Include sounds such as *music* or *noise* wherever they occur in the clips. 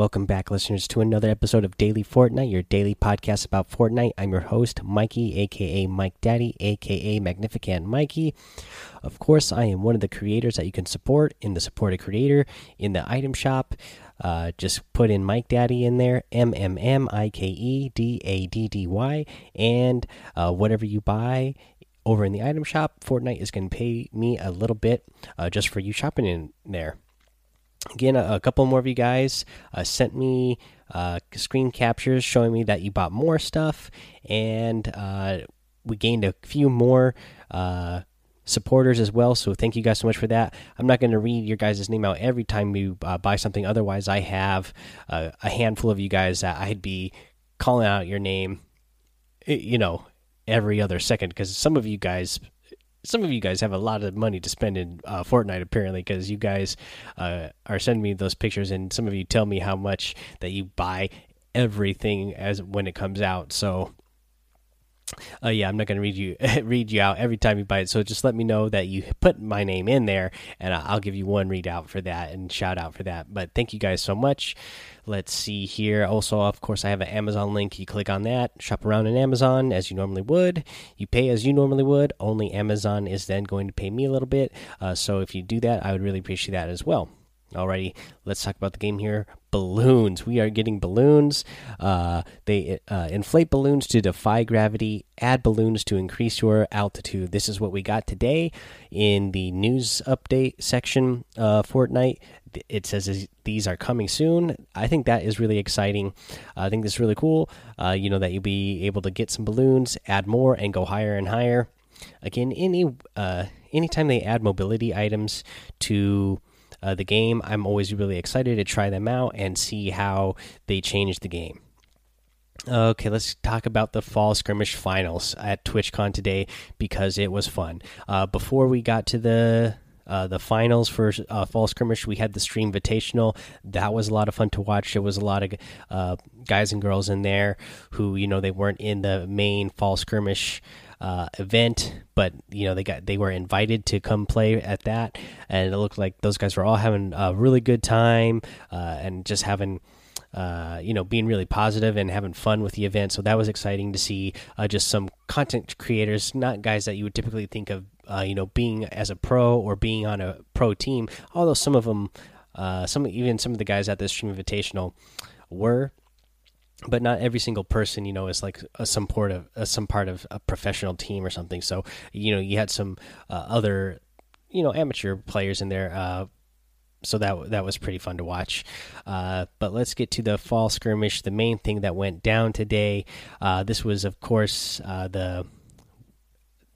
Welcome back, listeners, to another episode of Daily Fortnite, your daily podcast about Fortnite. I'm your host, Mikey, aka Mike Daddy, aka Magnificent Mikey. Of course, I am one of the creators that you can support in the Support a Creator in the item shop. Uh, just put in Mike Daddy in there, M M M I K E D A D D Y, and uh, whatever you buy over in the item shop, Fortnite is going to pay me a little bit uh, just for you shopping in there again a, a, couple more of you guys uh, sent me uh, screen captures showing me that you bought more stuff and uh, we gained a few more uh, supporters as well so thank you guys so much for that. I'm not going to read your guys' name out every time you uh, buy something otherwise i have uh, a handful of you guys that i'd be calling out your name you know every other second because some of you guys some of you guys have a lot of money to spend in uh, Fortnite apparently because you guys uh, are sending me those pictures and some of you tell me how much that you buy everything as when it comes out. So uh, yeah, I'm not gonna read you *laughs* read you out every time you buy it. So just let me know that you put my name in there, and I'll give you one readout for that and shout out for that. But thank you guys so much. Let's see here. Also, of course, I have an Amazon link. You click on that, shop around in Amazon as you normally would. You pay as you normally would. Only Amazon is then going to pay me a little bit. Uh, so if you do that, I would really appreciate that as well. Alrighty, let's talk about the game here. Balloons. We are getting balloons. Uh, they uh, inflate balloons to defy gravity. Add balloons to increase your altitude. This is what we got today in the news update section. Uh, Fortnite. It says these are coming soon. I think that is really exciting. I think this is really cool. Uh, you know that you'll be able to get some balloons, add more, and go higher and higher. Again, any uh, anytime they add mobility items to uh, the game. I'm always really excited to try them out and see how they change the game. Okay, let's talk about the fall skirmish finals at TwitchCon today because it was fun. Uh, before we got to the uh, the finals for uh, fall skirmish, we had the stream invitational. That was a lot of fun to watch. There was a lot of uh, guys and girls in there who, you know, they weren't in the main fall skirmish uh, event, but you know they got they were invited to come play at that, and it looked like those guys were all having a really good time uh, and just having. Uh, you know, being really positive and having fun with the event. So that was exciting to see uh, just some content creators, not guys that you would typically think of, you know, being as a pro or being on a pro team. Although some of them, uh, some even some of the guys at this Stream Invitational were, but not every single person you know is like a, some part of a, some part of a professional team or something so you know you had some uh, other you know amateur players in there uh, so that that was pretty fun to watch. Uh, but let's get to the fall skirmish. The main thing that went down today. Uh, this was, of course, uh, the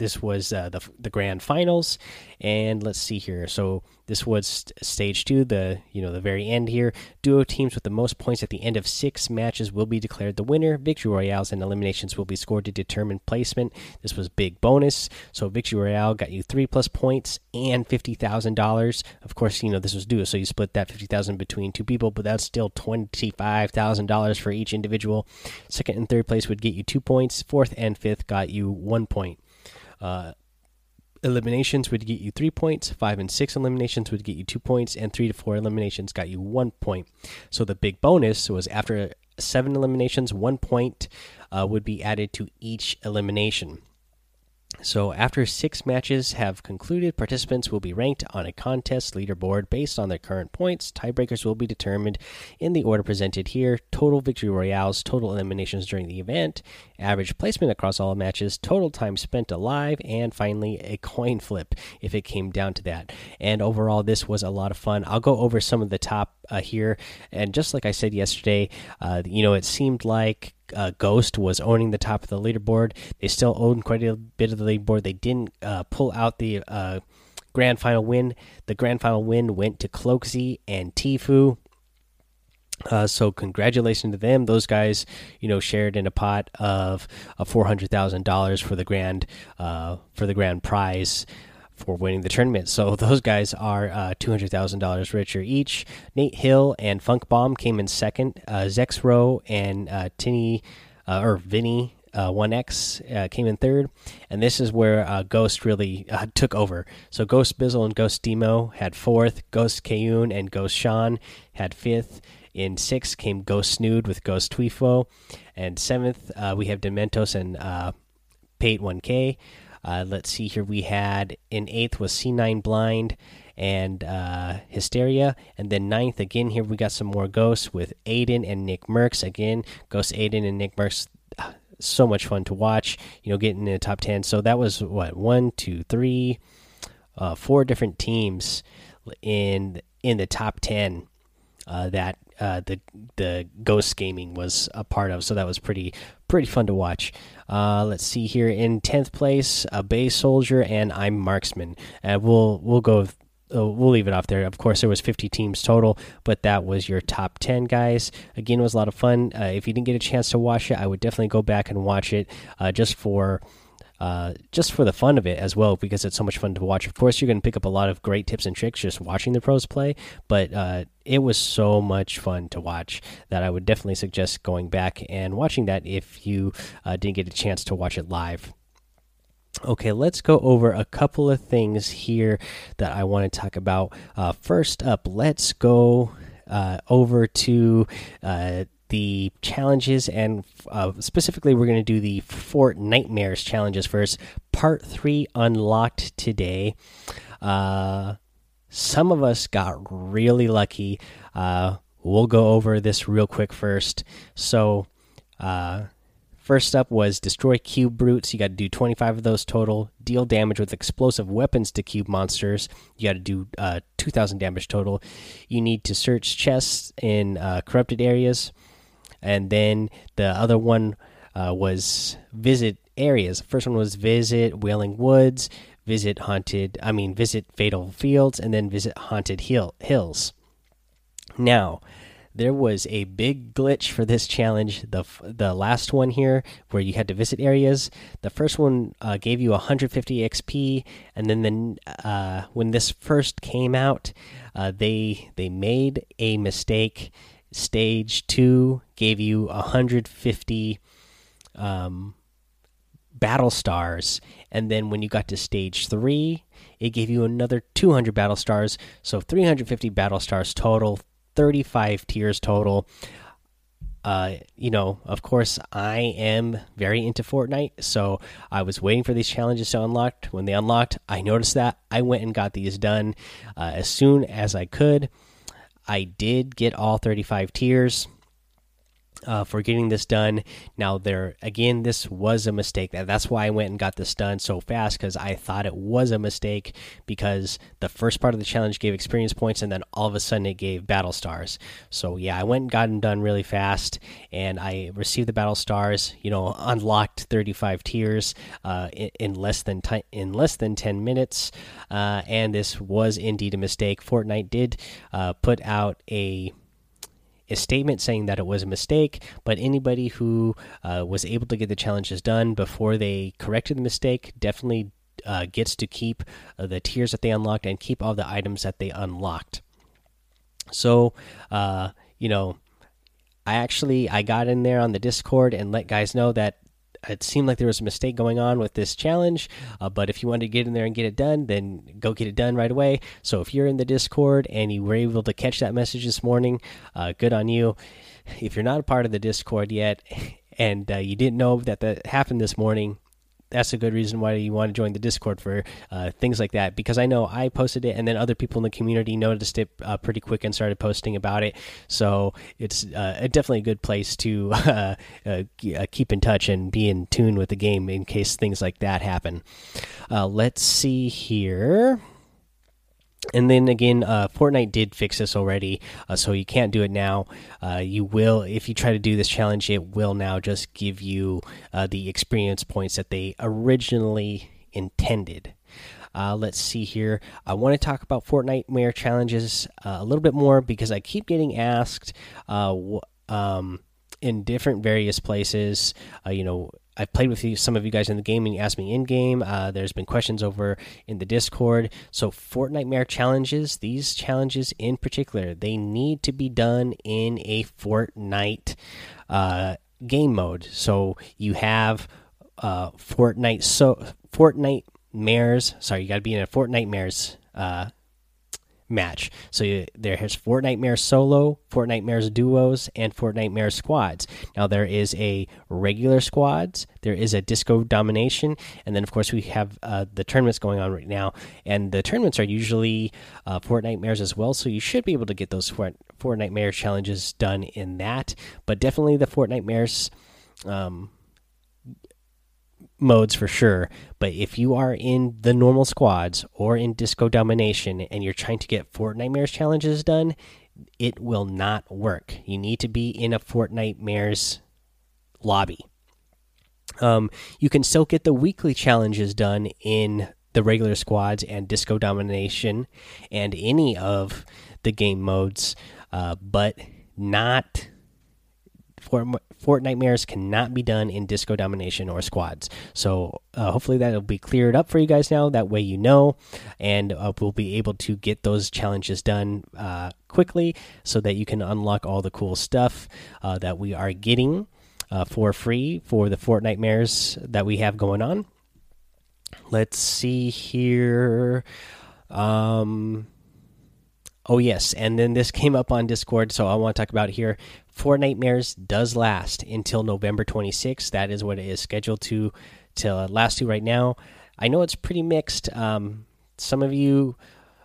this was uh, the the grand finals, and let's see here. So this was stage two, the you know the very end here. Duo teams with the most points at the end of six matches will be declared the winner. Victory royales and eliminations will be scored to determine placement. This was big bonus. So victory royale got you three plus points and fifty thousand dollars. Of course, you know this was duo, so you split that fifty thousand between two people, but that's still twenty five thousand dollars for each individual. Second and third place would get you two points. Fourth and fifth got you one point. Uh, eliminations would get you three points. Five and six eliminations would get you two points, and three to four eliminations got you one point. So the big bonus was after seven eliminations, one point uh, would be added to each elimination. So, after six matches have concluded, participants will be ranked on a contest leaderboard based on their current points. Tiebreakers will be determined in the order presented here total victory royales, total eliminations during the event, average placement across all matches, total time spent alive, and finally a coin flip if it came down to that. And overall, this was a lot of fun. I'll go over some of the top uh, here. And just like I said yesterday, uh, you know, it seemed like uh, Ghost was owning the top of the leaderboard. They still own quite a bit of the leaderboard. They didn't uh, pull out the uh, grand final win. The grand final win went to Cloakzy and Tfue. Uh, so congratulations to them. Those guys, you know, shared in a pot of four hundred thousand dollars for the grand uh, for the grand prize for winning the tournament. So those guys are uh, two hundred thousand dollars richer each. Nate Hill and Funk Bomb came in second. Uh, Zexrow and uh, Tinny uh, or Vinny. Uh, 1X uh, came in third, and this is where uh, Ghost really *laughs* took over. So Ghost Bizzle and Ghost Demo had fourth, Ghost Kayun and Ghost Sean had fifth, In sixth came Ghost Snood with Ghost Tweefo. And seventh, uh, we have Dementos and uh, Pate 1K. Uh, let's see here. We had in eighth was C9 Blind and uh, Hysteria. And then ninth, again, here we got some more ghosts with Aiden and Nick Mercs. Again, Ghost Aiden and Nick Mercs. So much fun to watch, you know, getting in the top 10. So that was what, one, two, three, uh, four different teams in in the top 10 uh, that uh, the the ghost gaming was a part of. So that was pretty pretty fun to watch. Uh, let's see here in tenth place, a Bay Soldier and I'm Marksman. We'll we'll go uh, we'll leave it off there. Of course, there was 50 teams total, but that was your top 10 guys. Again, it was a lot of fun. Uh, if you didn't get a chance to watch it, I would definitely go back and watch it uh, just for. Uh, just for the fun of it as well, because it's so much fun to watch. Of course, you're going to pick up a lot of great tips and tricks just watching the pros play, but uh, it was so much fun to watch that I would definitely suggest going back and watching that if you uh, didn't get a chance to watch it live. Okay, let's go over a couple of things here that I want to talk about. Uh, first up, let's go uh, over to uh, the challenges, and uh, specifically, we're going to do the Fortnitemares challenges first. Part three unlocked today. Uh, some of us got really lucky. Uh, we'll go over this real quick first. So, First up was destroy cube brutes. You got to do 25 of those total. Deal damage with explosive weapons to cube monsters. You got to do uh, 2,000 damage total. You need to search chests in uh, corrupted areas. And then the other one uh, was visit areas. The First one was visit Wailing Woods, visit haunted, I mean, visit Fatal Fields, and then visit Haunted Hill Hills. Now, there was a big glitch for this challenge. The the last one here, where you had to visit areas. The first one uh, gave you 150 XP, and then the uh, when this first came out, uh, they they made a mistake. Stage two gave you 150 um, battle stars, and then when you got to stage three, it gave you another 200 battle stars. So 350 battle stars total 35 tiers total. Uh, you know, of course, I am very into Fortnite, so I was waiting for these challenges to unlock. When they unlocked, I noticed that I went and got these done uh, as soon as I could. I did get all 35 tiers uh, for getting this done. Now, there again, this was a mistake. That's why I went and got this done so fast because I thought it was a mistake because the first part of the challenge gave experience points and then all of a sudden it gave battle stars. So yeah, I went and got them done really fast and I received the battle stars. You know, unlocked 35 tiers uh, in, in, less than in less than 10 minutes. Uh, and this was indeed a mistake. Fortnite did uh, put out a a statement saying that it was a mistake, but anybody who uh, was able to get the challenges done before they corrected the mistake definitely uh, gets to keep uh, the tiers that they unlocked and keep all the items that they unlocked. So, uh, you know, I actually I got in there on the Discord and let guys know that it seemed like there was a mistake going on with this challenge. Uh, but if you wanted to get in there and get it done, then go get it done right away. So if you're in the Discord and you were able to catch that message this morning, uh, good on you. If you're not a part of the Discord yet *laughs* and uh, you didn't know that that happened this morning, that's a good reason why you want to join the Discord for uh, things like that. Because I know I posted it, and then other people in the community noticed it uh, pretty quick and started posting about it. So it's uh, definitely a good place to *laughs* uh, uh, uh, keep in touch and be in tune with the game in case things like that happen. let's see here and then again, uh, Fortnite did fix this already, uh, so you can't do it now. Uh, you will, if you try to do this challenge, it will now just give you uh, the experience points that they originally intended. Uh, let's see here. I want to talk about Fortnite Mayor challenges uh, a little bit more because I keep getting asked um, in different various places. you know, I've played with you, some of you guys in the game and you asked me in game. Uh, there's been questions over in the Discord. So, Fortnitemare challenges, these challenges in particular, they need to be done in a Fortnite uh, game mode. So, you have uh, Fortnite, so Fortnite Mares. Sorry, you got to be in a Fortnitemares uh, match. So you, there's Fortnitemare solo, Fortnitemares duos, and Fortnitemare squads. Now there is a regular squads, there is a disco domination, and then of course we have uh, the tournaments going on right now. And the tournaments are usually uh, Fortnitemares as well, so you should be able to get those Fort, Fortnitemare challenges done in that. But definitely the Fortnitemares. Um, modes for sure. But if you are in the normal squads or in Disco Domination and you're trying to get Fortnitemares challenges done, it will not work. You need to be in a Fortnitemares lobby. Um, you can still get the weekly challenges done in the regular squads and Disco Domination and any of the game modes, uh, but not Fort, Fortnitemares cannot be done in Disco Domination or squads. So uh, hopefully that'll be cleared up for you guys now. That way you know, and uh, we'll be able to get those challenges done uh, quickly so that you can unlock all the cool stuff uh, that we are getting uh, for free for the Fortnitemares that we have going on. Let's see here. Um, Oh yes, and then this came up on Discord, so I want to talk about here. Fortnitemares does last until November 26th. That is what it is scheduled to to last to right now. I know it's pretty mixed. Um, some of you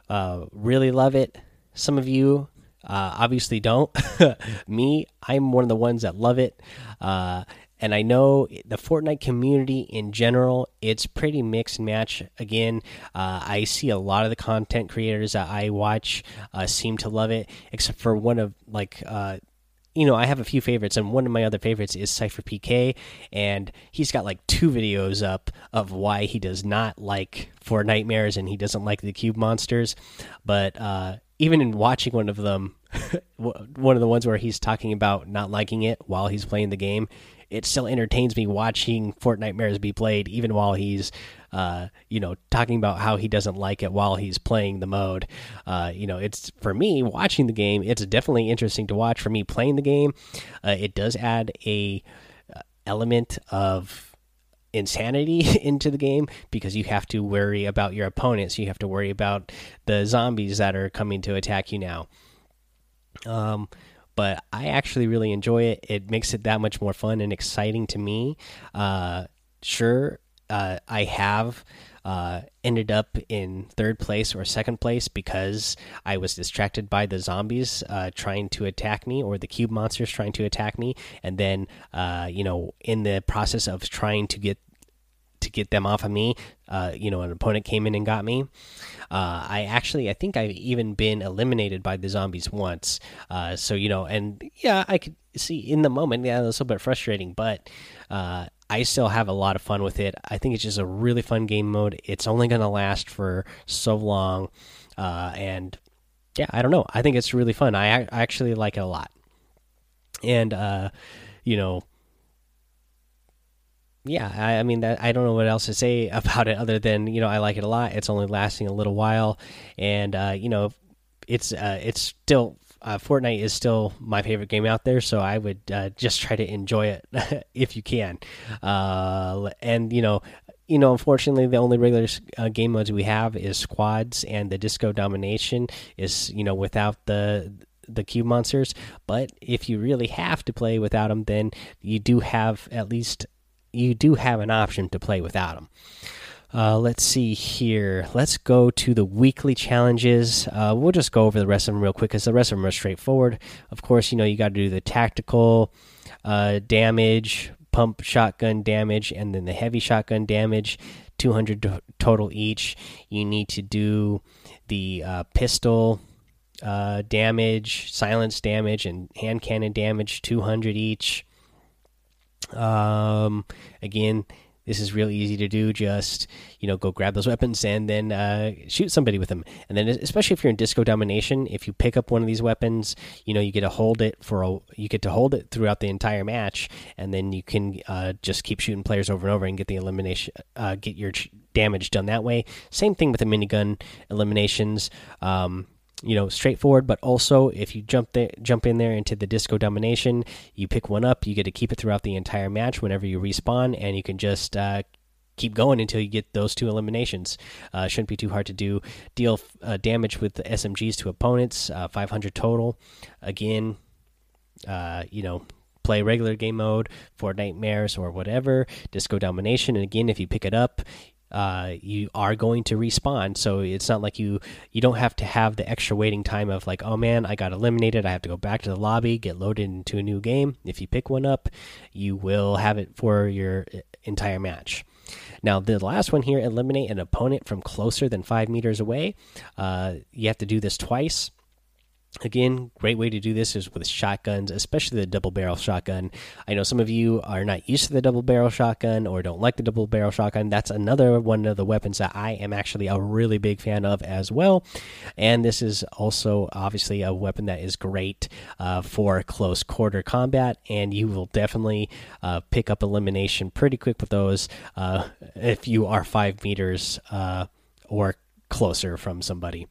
uh, really love it. Some of you uh, obviously don't. *laughs* Me, I'm one of the ones that love it. Uh, and I know the Fortnite community in general, it's pretty mixed and match. Again, uh, I see a lot of the content creators that I watch uh, seem to love it, except for one of like. Uh, you know, I have a few favorites, and one of my other favorites is CypherPK, and he's got like two videos up of why he does not like Fortnitemares and he doesn't like the cube monsters. But uh, even in watching one of them, *laughs* one of the ones where he's talking about not liking it while he's playing the game, it still entertains me watching Fortnitemares be played, even while he's, uh, you know, talking about how he doesn't like it while he's playing the mode. Uh, you know, it's for me watching the game. It's definitely interesting to watch. For me playing the game, uh, it does add a uh, element of insanity *laughs* into the game because you have to worry about your opponents. You have to worry about the zombies that are coming to attack you now. Um, but I actually really enjoy it. It makes it that much more fun and exciting to me. Uh, sure, uh, I have uh, ended up in third place or second place because I was distracted by the zombies uh, trying to attack me or the cube monsters trying to attack me, and then uh, you know in the process of trying to get to get them off of me, uh, you know, an opponent came in and got me. Uh, I actually, I think I've even been eliminated by the zombies once. So you know, and yeah, I could see in the moment, yeah, it was a little bit frustrating, but I still have a lot of fun with it. I think it's just a really fun game mode. It's only going to last for so long, uh, and yeah, I don't know. I think it's really fun. I, I actually like it a lot, and uh, you know yeah, I, I mean, that, I don't know what else to say *laughs* about it other than you know I like it a lot. It's only lasting a little while, and uh, you know, it's uh, it's still uh, Fortnite is still my favorite game out there, so I would uh, just try to enjoy it *laughs* if you can. Uh, and you know, you know, unfortunately, the only regular uh, game modes we have is squads, and the Disco Domination is you know without the the cube monsters. But if you really have to play without them, then you do have at least you do have an option to play without them. Uh, let's see here. Let's go to the weekly challenges. Uh, we'll just go over the rest of them real quick because the rest of them are straightforward. Of course, you know you got to do the tactical uh, damage, pump shotgun damage, and then the heavy shotgun damage. 200 total each. You need to do the uh, pistol uh, damage, silence damage, and hand cannon damage. 200 each. Um, again, this is real easy to do. Just you know, go grab those weapons and then uh, shoot somebody with them. And then, especially if you're in disco domination, if you pick up one of these weapons, you know you get to hold it for a, you get to hold it throughout the entire match, and then you can uh, just keep shooting players over and over and get the elimination, uh, get your damage done that way. Same thing with the minigun eliminations. Um, you know straightforward but also if you jump there jump in there into the disco domination you pick one up you get to keep it throughout the entire match whenever you respawn and you can just uh, keep going until you get those two eliminations. Uh, shouldn't be too hard to do. Deal uh, damage with the SMGs to opponents, uh, 500 total. Again, uh, you know, play regular game mode, Fortnitemares or whatever, Disco Domination. And again, if you pick it up, uh, you are going to respawn. So it's not like you you don't have to have the extra waiting time of like, oh man, I got eliminated. I have to go back to the lobby, get loaded into a new game. If you pick one up, you will have it for your uh, entire match. Now, the last one here eliminate an opponent from closer than five meters away. Uh, you have to do this twice. Again, great way to do this is with shotguns, especially the double barrel shotgun. I know some of you are not used to the double barrel shotgun or don't like the double barrel shotgun. That's another one of the weapons that I am actually a really big fan of as well. And this is also obviously a weapon that is great uh, for close quarter combat, and you will definitely uh, pick up elimination pretty quick with those uh, if you are five meters uh, or closer from somebody.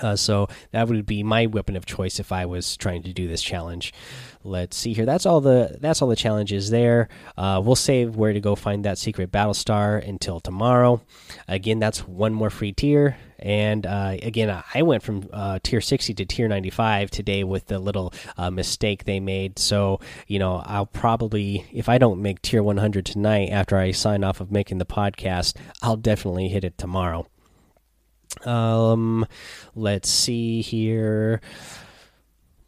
Uh, so that would be my weapon of choice if I was trying to do this challenge. Let's see here. That's all the that's all the challenges there. Uh, we'll save where to go find that secret battle star until tomorrow. Again, that's one more free tier. And uh, again, I went from uh, tier 60 to tier 95 today with the little uh, mistake they made. So you know, I'll probably if I don't make tier 100 tonight after I sign off of making the podcast, I'll definitely hit it tomorrow. Um, let's see here.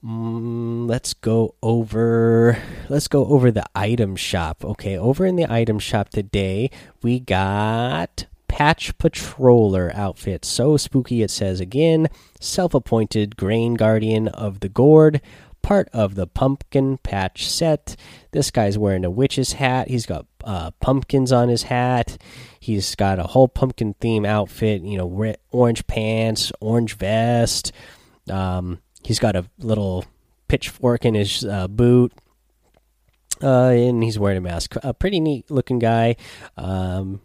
Mm, let's go over let's go over the item shop. Okay, over in the item shop today, we got Patch Patroller outfit. So spooky it says again, self-appointed grain guardian of the gourd, part of the pumpkin patch set. This guy's wearing a witch's hat. He's got uh, pumpkins on his hat. He's got a whole pumpkin theme outfit. You know, orange pants, orange vest. Um, he's got a little pitchfork in his uh, boot. Uh, and he's wearing a mask. A pretty neat looking guy. Um,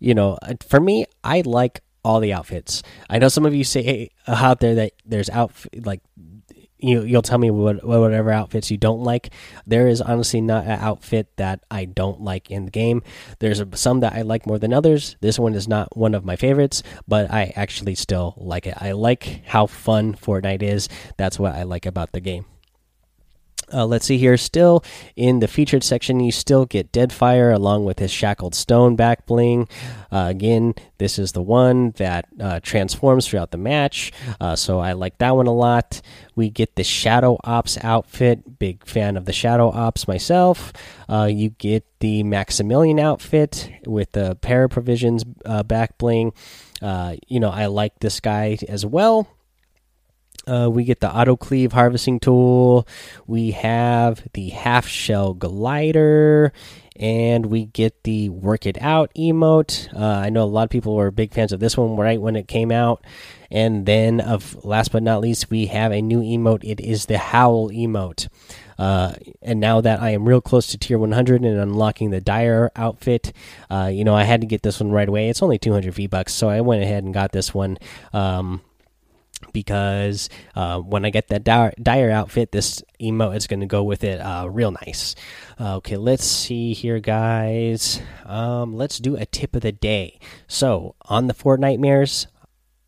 you know, uh, for me, I like all the outfits. I know some of you say out there that there's outfit like you you'll tell me what whatever outfits you don't like. There is honestly not an outfit that I don't like in the game. There's some that I like more than others. This one is not one of my favorites, but I actually still like it. I like how fun Fortnite is. That's what I like about the game. Uh, let's see here. Still in the featured section, you still get Deadfire along with his Shackled Stone back bling. Uh, again, this is the one that uh, transforms throughout the match, uh, so I like that one a lot. We get the Shadow Ops outfit. Big fan of the Shadow Ops myself. Uh, you get the Maximilian outfit with the Para Provisions uh, back bling. you know, I like this guy as well. Uh, we get the auto cleave harvesting tool. We have the half shell glider, and we get the work it out emote. Uh, I know a lot of people were big fans of this one right when it came out. And then, of last but not least, we have a new emote. It is the howl emote. Uh, and now that I am real close to tier 100 and unlocking the dire outfit, uh, you know I had to get this one right away. It's only 200 V bucks, so I went ahead and got this one. Um, because uh, when I get that dire, outfit, this emote is going to go with it uh, real nice. Uh, okay, let's see here, guys. Um, let's do a tip of the day. So, on the Fortnitemares,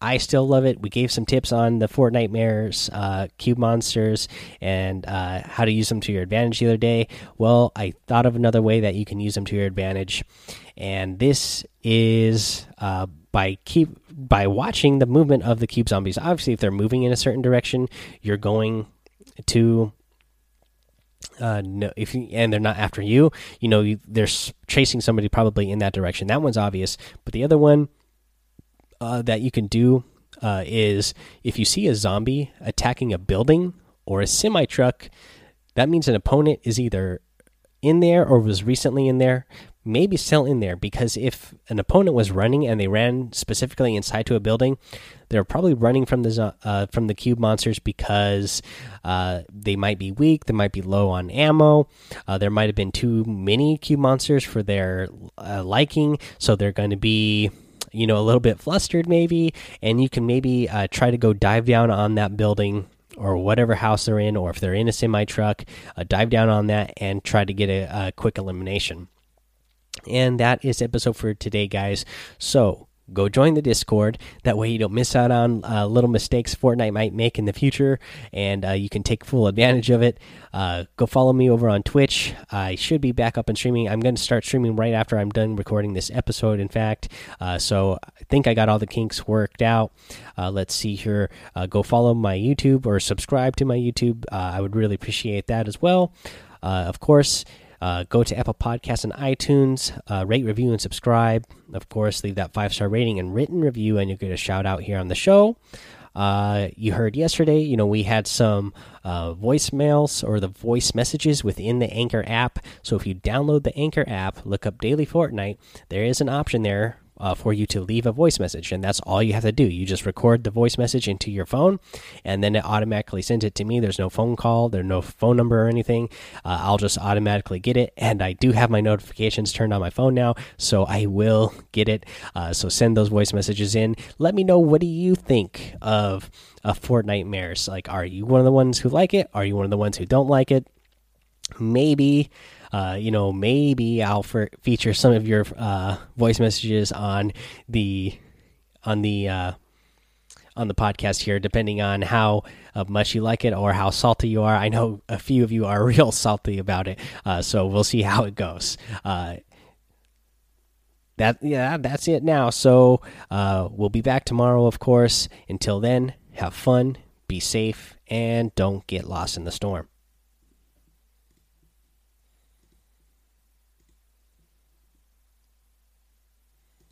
I still love it. We gave some tips on the Fortnitemares, uh, cube monsters, and uh, how to use them to your advantage the other day. Well, I thought of another way that you can use them to your advantage, and this is uh, by keep by watching the movement of the cube zombies. Obviously, if they're moving in a certain direction, you're going to uh, no, if you, and they're not after you, you know you, they're chasing somebody probably in that direction. That one's obvious, but the other one uh, that you can do uh, is if you see a zombie attacking a building or a semi truck, that means an opponent is either in there or was recently in there maybe still in there because if an opponent was running and they ran specifically inside to a building, they're probably running from the uh, from the cube monsters because uh, they might be weak, they might be low on ammo, uh, there might have been too many cube monsters for their uh, liking, so they're going to be you know a little bit flustered maybe, and you can maybe uh, try to go dive down on that building or whatever house they're in, or if they're in a semi truck, uh, dive down on that and try to get a, a quick elimination. And that is episode for today, guys. So go join the Discord. That way, you don't miss out on uh, little mistakes Fortnite might make in the future, and uh, you can take full advantage of it. Uh, go follow me over on Twitch. I should be back up and streaming. I'm going to start streaming right after I'm done recording this episode, in fact. Uh, so I think I got all the kinks worked out. Uh, let's see here. Uh, go follow my YouTube or subscribe to my YouTube. I would really appreciate that as well. of course, uh, go to Apple Podcasts and iTunes, uh, rate, review, and subscribe. Of course, leave that five star rating and written review, and you'll get a shout out here on the show. Uh, you heard yesterday, you know, we had some uh, voicemails or the voice messages within the Anchor app. So if you download the Anchor app, look up Daily Fortnite, there is an option there uh, for you to leave a voice message, and that's all you have to do. You just record the voice message into your phone, and then it automatically sends it to me. There's no phone call, there's no phone number or anything. Uh, I'll just automatically get it, and I do have my notifications turned on my phone now, so I will get it. Uh, so send those voice messages in. Let me know what do you think of a Fortnitemares. Like, are you one of the ones who like it? Are you one of the ones who don't like it? Maybe uh, you know, maybe I'll feature some of your uh, voice messages on the on the uh, on the podcast here, depending on how uh, much you like it or how salty you are. I know a few of you are *laughs* real salty about it, uh, so we'll see how it goes. Uh, that yeah, that's it now. So we'll be back tomorrow, of course. Until then, have fun, be safe, and don't get lost in the storm.